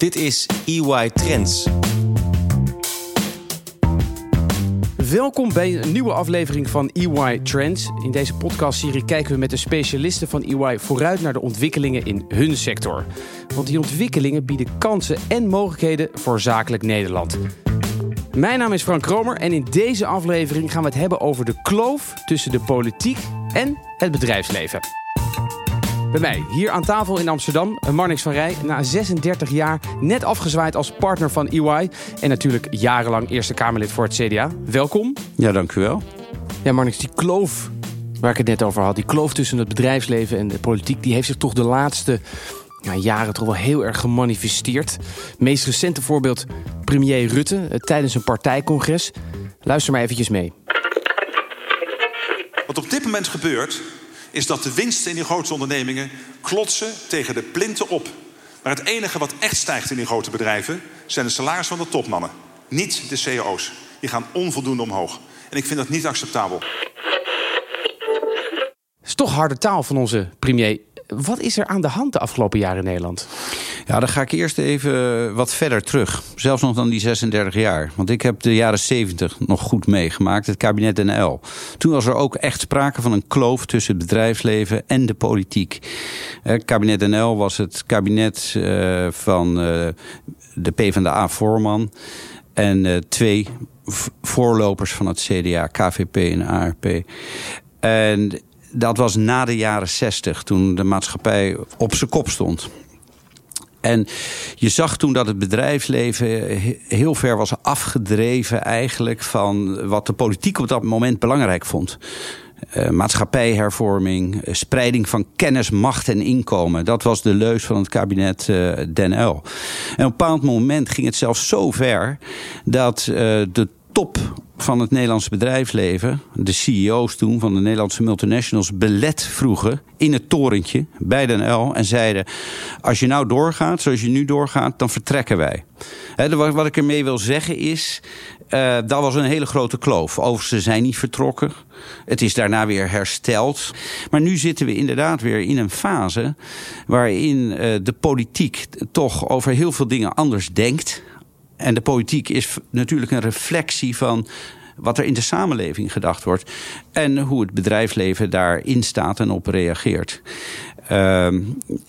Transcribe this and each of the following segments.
Dit is EY Trends. Welkom bij een nieuwe aflevering van EY Trends. In deze podcastserie kijken we met de specialisten van EY vooruit naar de ontwikkelingen in hun sector. Want die ontwikkelingen bieden kansen en mogelijkheden voor zakelijk Nederland. Mijn naam is Frank Kromer en in deze aflevering gaan we het hebben over de kloof tussen de politiek en het bedrijfsleven. Bij mij, hier aan tafel in Amsterdam, Marnix van Rij. Na 36 jaar net afgezwaaid als partner van EY. En natuurlijk jarenlang Eerste Kamerlid voor het CDA. Welkom. Ja, dank u wel. Ja, Marnix, die kloof waar ik het net over had... die kloof tussen het bedrijfsleven en de politiek... die heeft zich toch de laatste ja, jaren toch wel heel erg gemanifesteerd. Meest recente voorbeeld premier Rutte eh, tijdens een partijcongres. Luister maar eventjes mee. Wat op dit moment gebeurt, is dat de winsten in die grote ondernemingen klotsen tegen de plinten op. Maar het enige wat echt stijgt in die grote bedrijven zijn de salarissen van de topmannen. Niet de CEO's. Die gaan onvoldoende omhoog. En ik vind dat niet acceptabel. Het is toch harde taal van onze premier. Wat is er aan de hand de afgelopen jaren in Nederland? Ja, dan ga ik eerst even wat verder terug. Zelfs nog dan die 36 jaar. Want ik heb de jaren 70 nog goed meegemaakt. Het kabinet NL. Toen was er ook echt sprake van een kloof tussen het bedrijfsleven en de politiek. Het kabinet NL was het kabinet uh, van uh, de PvdA-voorman. En twee voorlopers van het CDA, KVP en ARP. En dat was na de jaren 60, toen de maatschappij op zijn kop stond. En je zag toen dat het bedrijfsleven heel ver was afgedreven eigenlijk van wat de politiek op dat moment belangrijk vond. Uh, maatschappijhervorming, uh, spreiding van kennis, macht en inkomen. Dat was de leus van het kabinet uh, Den L. En op een bepaald moment ging het zelfs zo ver dat de top van het Nederlandse bedrijfsleven, de CEO's toen van de Nederlandse multinationals, belet vroegen in het torentje bij Den L en zeiden: Als je nou doorgaat zoals je nu doorgaat, dan vertrekken wij. Wat ik ermee wil zeggen is. Uh, dat was een hele grote kloof. Overigens, ze zijn niet vertrokken. Het is daarna weer hersteld. Maar nu zitten we inderdaad weer in een fase waarin uh, de politiek toch over heel veel dingen anders denkt. En de politiek is natuurlijk een reflectie van wat er in de samenleving gedacht wordt. En hoe het bedrijfsleven daarin staat en op reageert. Uh,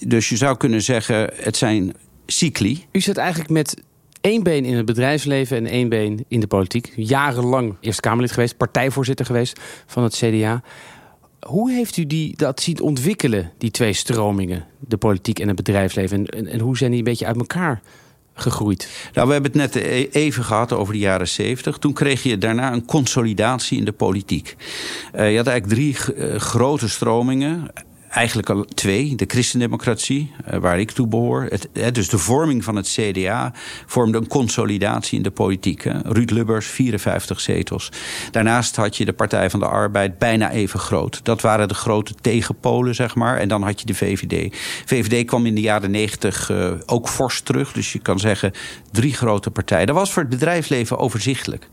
dus je zou kunnen zeggen, het zijn cycli. U zit eigenlijk met één been in het bedrijfsleven en één been in de politiek. Jarenlang Eerste Kamerlid geweest, partijvoorzitter geweest van het CDA. Hoe heeft u die, dat zien ontwikkelen, die twee stromingen, de politiek en het bedrijfsleven? En, en, en hoe zijn die een beetje uit elkaar gegroeid? Nou, we hebben het net even gehad over de jaren 70. Toen kreeg je daarna een consolidatie in de politiek. Uh, je had eigenlijk drie uh, grote stromingen eigenlijk al twee. De christendemocratie, waar ik toe behoor. Het, dus de vorming van het CDA vormde een consolidatie in de politiek. Hè. Ruud Lubbers, 54 zetels. Daarnaast had je de Partij van de Arbeid bijna even groot. Dat waren de grote tegenpolen, zeg maar. En dan had je de VVD. VVD kwam in de jaren 90 uh, ook fors terug. Dus je kan zeggen drie grote partijen. Dat was voor het bedrijfsleven overzichtelijk.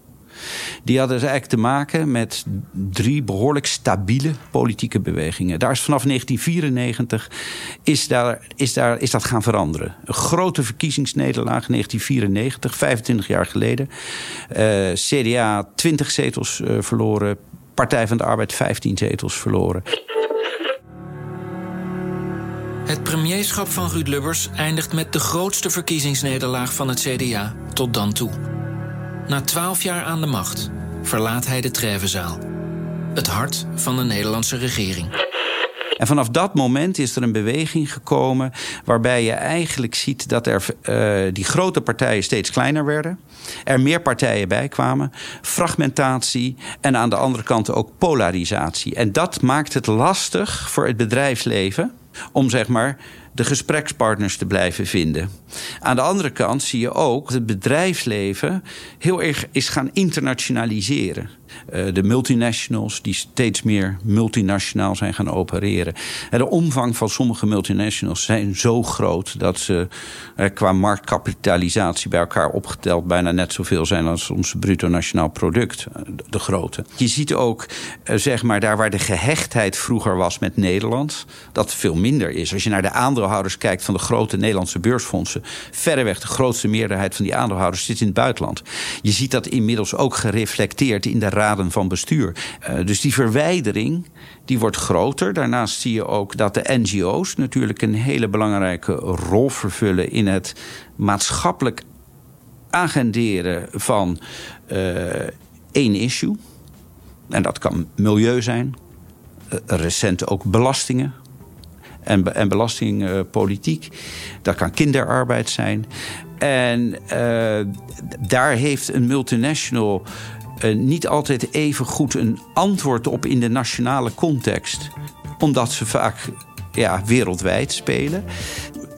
Die hadden dus eigenlijk te maken met drie behoorlijk stabiele politieke bewegingen. Daar is vanaf 1994 is, daar, is, daar, is dat gaan veranderen. Een grote verkiezingsnederlaag 1994, 25 jaar geleden. Uh, CDA 20 zetels uh, verloren. Partij van de Arbeid 15 zetels verloren. Het premierschap van Ruud Lubbers eindigt met de grootste verkiezingsnederlaag van het CDA tot dan toe. Na twaalf jaar aan de macht verlaat hij de Trevenzaal. Het hart van de Nederlandse regering. En vanaf dat moment is er een beweging gekomen waarbij je eigenlijk ziet dat er uh, die grote partijen steeds kleiner werden. Er meer partijen bij kwamen, fragmentatie en aan de andere kant ook polarisatie. En dat maakt het lastig voor het bedrijfsleven om zeg maar de gesprekspartners te blijven vinden. Aan de andere kant zie je ook dat het bedrijfsleven heel erg is gaan internationaliseren. Uh, de multinationals die steeds meer multinationaal zijn gaan opereren. En de omvang van sommige multinationals zijn zo groot dat ze uh, qua marktkapitalisatie bij elkaar opgeteld bijna net zoveel zijn als ons bruto nationaal product, de, de grote. Je ziet ook, zeg maar, daar waar de gehechtheid vroeger was met Nederland, dat veel minder is. Als je naar de aandeelhouders kijkt van de grote Nederlandse beursfondsen, verreweg de grootste meerderheid van die aandeelhouders zit in het buitenland. Je ziet dat inmiddels ook gereflecteerd in de raden van bestuur. Uh, dus die verwijdering die wordt groter. Daarnaast zie je ook dat de NGO's natuurlijk een hele belangrijke rol vervullen in het maatschappelijk agenderen van uh, één issue. En dat kan milieu zijn, uh, recent ook belastingen. En, en belastingpolitiek. dat kan kinderarbeid zijn. En uh, daar heeft een multinational uh, niet altijd even goed een antwoord op in de nationale context. Omdat ze vaak ja, wereldwijd spelen.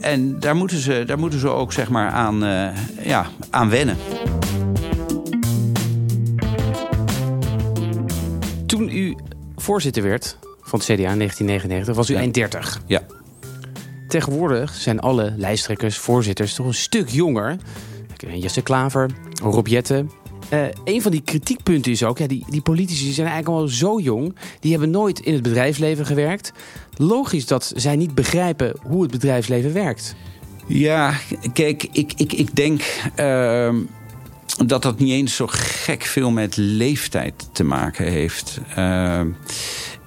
En daar moeten ze, daar moeten ze ook zeg maar aan, ja, aan wennen. Toen u voorzitter werd van het CDA in 1999, was u ja. 30. Ja. Tegenwoordig zijn alle lijsttrekkers, voorzitters toch een stuk jonger. Jesse Klaver, Rob Jette. Uh, een van die kritiekpunten is ook, ja, die, die politici zijn eigenlijk allemaal zo jong. Die hebben nooit in het bedrijfsleven gewerkt. Logisch dat zij niet begrijpen hoe het bedrijfsleven werkt. Ja, kijk, ik, ik, ik denk uh, dat dat niet eens zo gek veel met leeftijd te maken heeft. Uh,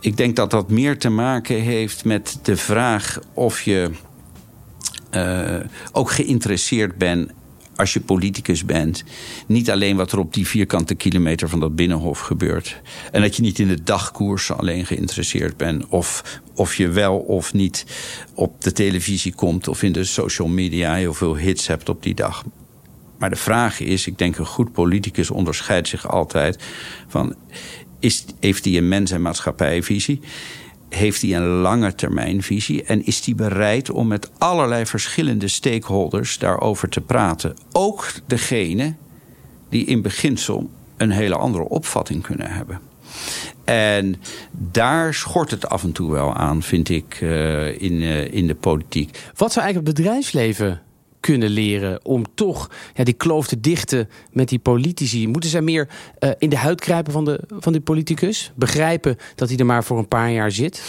ik denk dat dat meer te maken heeft met de vraag of je uh, ook geïnteresseerd bent als je politicus bent, niet alleen wat er op die vierkante kilometer van dat binnenhof gebeurt. En dat je niet in de dagkoers alleen geïnteresseerd bent. Of, of je wel of niet op de televisie komt of in de social media heel veel hits hebt op die dag. Maar de vraag is, ik denk een goed politicus onderscheidt zich altijd van... Heeft hij een mens- en maatschappijvisie? heeft hij een lange termijnvisie en is hij bereid om met allerlei verschillende stakeholders daarover te praten. Ook degene die in beginsel een hele andere opvatting kunnen hebben. En daar schort het af en toe wel aan, vind ik, uh, in, uh, in de politiek. Wat zou eigenlijk het bedrijfsleven kunnen leren om toch ja, die kloof te dichten met die politici? Moeten zij meer uh, in de huid kruipen van de, van die politicus? Begrijpen dat hij er maar voor een paar jaar zit?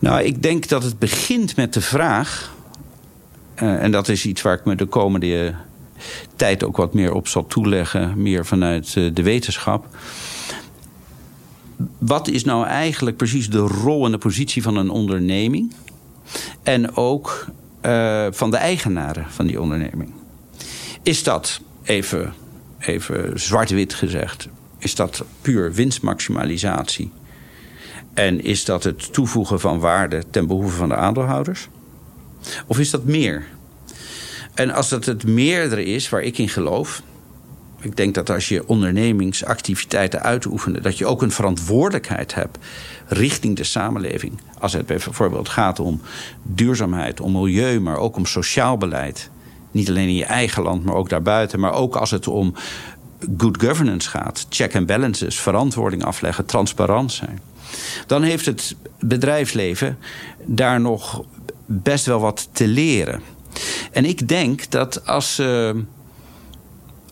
Nou, ik denk dat het begint met de vraag... Uh, en dat is iets waar ik me de komende tijd ook wat meer op zal toeleggen. Meer vanuit de wetenschap. Wat is nou eigenlijk precies de rol en de positie van een onderneming? En ook uh, van de eigenaren van die onderneming. Is dat, even, even zwart-wit gezegd, is dat puur winstmaximalisatie? En is dat het toevoegen van waarde ten behoeve van de aandeelhouders? Of is dat meer? En als dat het meerdere is, waar ik in geloof... Ik denk dat als je ondernemingsactiviteiten uitoefent... dat je ook een verantwoordelijkheid hebt richting de samenleving. Als het bijvoorbeeld gaat om duurzaamheid, om milieu... maar ook om sociaal beleid. Niet alleen in je eigen land, maar ook daarbuiten. Maar ook als het om good governance gaat. Check and balances, verantwoording afleggen, transparant zijn. Dan heeft het bedrijfsleven daar nog best wel wat te leren. En ik denk dat als ze... Uh,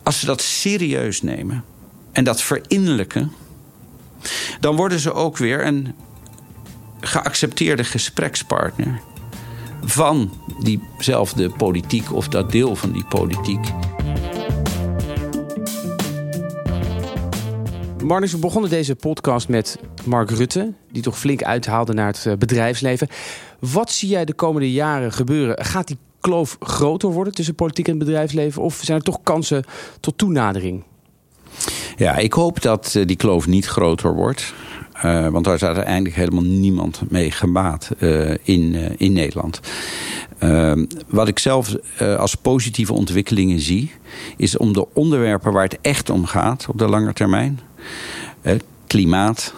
als ze dat serieus nemen en dat verinnerlijken, dan worden ze ook weer een geaccepteerde gesprekspartner van diezelfde politiek of dat deel van die politiek. Marnix, we begonnen deze podcast met Mark Rutte, die toch flink uithaalde naar het eh, bedrijfsleven. Wat zie jij de komende jaren gebeuren? Gaat die kloof groter worden tussen politiek en bedrijfsleven? Of zijn er toch kansen tot toenadering? Ja, ik hoop dat eh, die kloof niet groter wordt. Uh, want daar is uiteindelijk helemaal niemand mee gebaat uh, in, in Nederland. wat ik zelf als positieve ontwikkelingen zie... is om de onderwerpen waar het echt om gaat op de lange termijn... klimaat,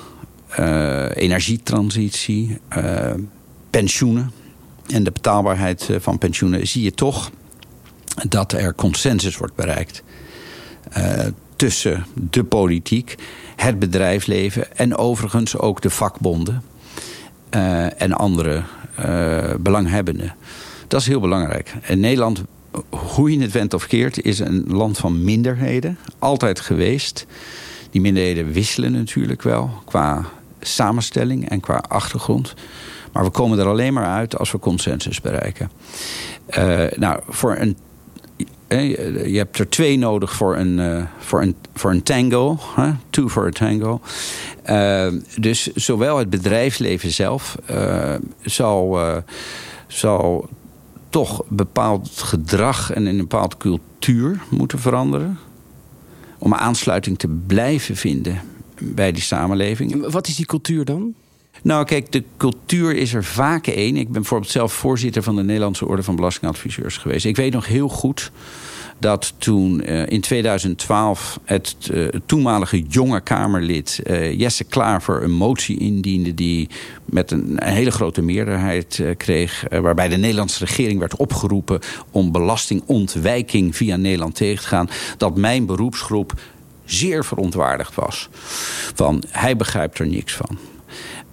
energietransitie, pensioenen en de betaalbaarheid van pensioenen... zie je toch dat er consensus wordt bereikt... tussen de politiek het bedrijfsleven en overigens ook de vakbonden uh, en andere belanghebbenden. Dat is heel belangrijk. En Nederland, hoe je het went of keert, is een land van minderheden. Altijd geweest. Die minderheden wisselen natuurlijk wel qua samenstelling en qua achtergrond. Maar we komen er alleen maar uit als we consensus bereiken. Uh, nou, voor een je hebt er twee nodig voor een, uh, voor een, voor een tango. Two for a tango. Dus zowel het bedrijfsleven zelf uh, zal, zal toch bepaald gedrag en een bepaalde cultuur moeten veranderen. Om aansluiting te blijven vinden bij die samenleving. Wat is die cultuur dan? Nou, kijk, de cultuur is er vaak één. Ik ben bijvoorbeeld zelf voorzitter van de Nederlandse Orde van Belastingadviseurs geweest. Ik weet nog heel goed dat toen uh, in 2012 het uh, toenmalige jonge Kamerlid uh, Jesse Klaver een motie indiende die met een, een hele grote meerderheid kreeg, waarbij de Nederlandse regering werd opgeroepen om belastingontwijking via Nederland tegen te gaan, dat mijn beroepsgroep zeer verontwaardigd was. Van hij begrijpt er niks van.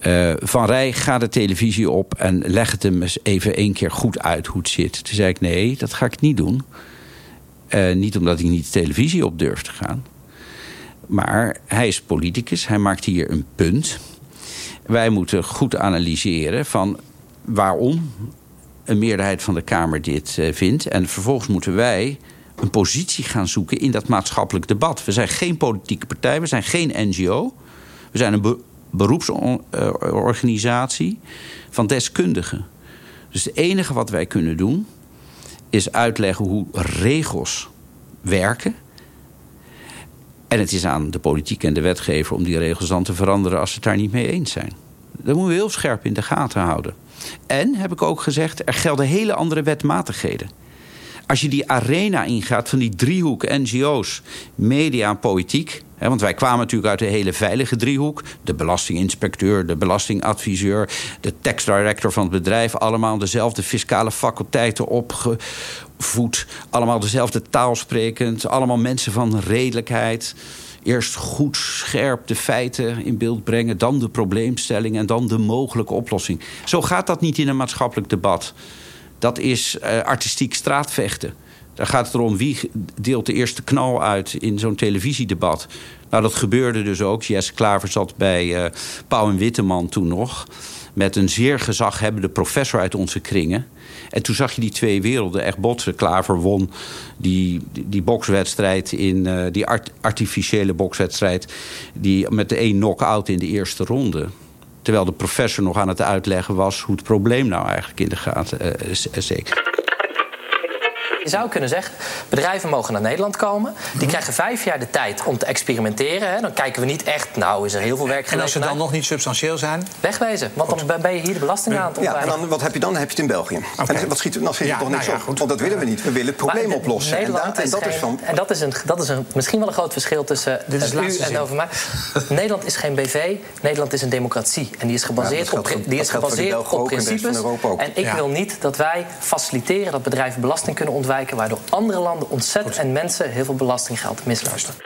Uh, van Rij, ga de televisie op en leg het hem eens even één keer goed uit hoe het zit. Toen zei ik, nee, dat ga ik niet doen. Uh, niet omdat hij niet de televisie op durft te gaan. Maar hij is politicus, hij maakt hier een punt. Wij moeten goed analyseren van waarom een meerderheid van de Kamer dit uh, vindt. En vervolgens moeten wij een positie gaan zoeken in dat maatschappelijk debat. We zijn geen politieke partij, we zijn geen NGO. We zijn een beroepsorganisatie van deskundigen. Dus het enige wat wij kunnen doen is uitleggen hoe regels werken. En het is aan de politiek en de wetgever om die regels dan te veranderen als ze het daar niet mee eens zijn. Dat moeten we heel scherp in de gaten houden. En, heb ik ook gezegd, er gelden hele andere wetmatigheden. Als je die arena ingaat van die driehoek NGO's, media en politiek... Hè, want wij kwamen natuurlijk uit de hele veilige driehoek... de belastinginspecteur, de belastingadviseur... de tax director van het bedrijf... allemaal dezelfde fiscale faculteiten opgevoed... allemaal dezelfde taal sprekend... allemaal mensen van redelijkheid... Eerst goed scherp de feiten in beeld brengen, dan de probleemstelling en dan de mogelijke oplossing. Zo gaat dat niet in een maatschappelijk debat dat is uh, artistiek straatvechten. Daar gaat het erom wie deelt de eerste knal uit in zo'n televisiedebat. Nou, dat gebeurde dus ook. Jesse Klaver zat bij uh, Pauw en Witteman toen nog. Met een zeer gezaghebbende professor uit onze kringen. En toen zag je die twee werelden echt botsen. Klaver won die, die, bokswedstrijd in uh, die art, artificiële bokswedstrijd. Die met de één knock-out in de eerste ronde. Terwijl de professor nog aan het uitleggen was hoe het probleem nou eigenlijk in de gaten uh, zeker. Je zou kunnen zeggen, bedrijven mogen naar Nederland komen. Die mhm. krijgen vijf jaar de tijd om te experimenteren. Hè. Dan kijken we niet echt, nou is er heel veel werk En als ze dan nog niet substantieel zijn? Wegwezen, want dan ben je hier de belasting aan het ontwijken. Ja, en dan, wat heb je dan? Dan heb je het in België. Okay. En wat schiet dan? Schiet er toch niks nou ja, op? Want dat willen we niet. We willen het probleem oplossen. En, dat, en dat is van... En dat is, een, dat is een, misschien wel een groot verschil tussen Dit is u en over mij. Nederland is geen BV, Nederland is een democratie. En die is gebaseerd op, die is gebaseerd op principes. En ik wil niet dat wij faciliteren dat bedrijven belasting kunnen ontwijken waardoor andere landen ontzettend en mensen heel veel belastinggeld misluisteren.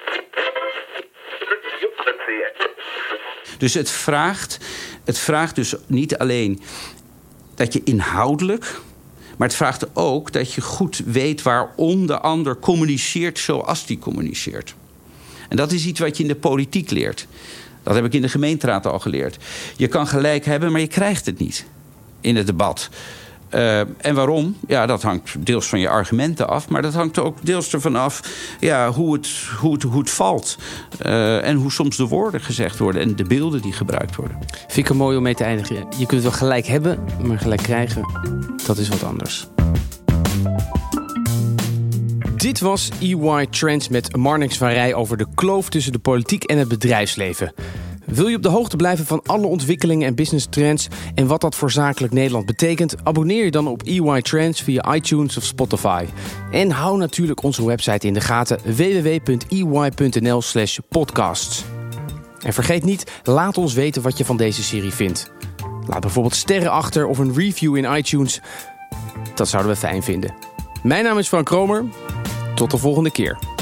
Dus het vraagt, het vraagt dus niet alleen dat je inhoudelijk. Maar het vraagt ook dat je goed weet waarom de ander communiceert zoals die communiceert. En dat is iets wat je in de politiek leert. Dat heb ik in de gemeenteraad al geleerd. Je kan gelijk hebben, maar je krijgt het niet in het debat. Uh, en waarom? Ja, dat hangt deels van je argumenten af. Maar dat hangt ook deels ervan af ja, hoe, het, hoe, het, hoe het valt. Uh, en hoe soms de woorden gezegd worden. En de beelden die gebruikt worden. Vind ik er mooi om mee te eindigen. Je kunt wel gelijk hebben, maar gelijk krijgen, dat is wat anders. Dit was EY Trends met Marnix van Rij over de kloof tussen de politiek en het bedrijfsleven. Wil je op de hoogte blijven van alle ontwikkelingen en business trends en wat dat voor zakelijk Nederland betekent? Abonneer je dan op EY Trends via iTunes of Spotify. En hou natuurlijk onze website in de gaten www.ey.nl/slash podcasts. En vergeet niet, laat ons weten wat je van deze serie vindt. Laat bijvoorbeeld sterren achter of een review in iTunes. Dat zouden we fijn vinden. Mijn naam is Frank Kromer. Tot de volgende keer.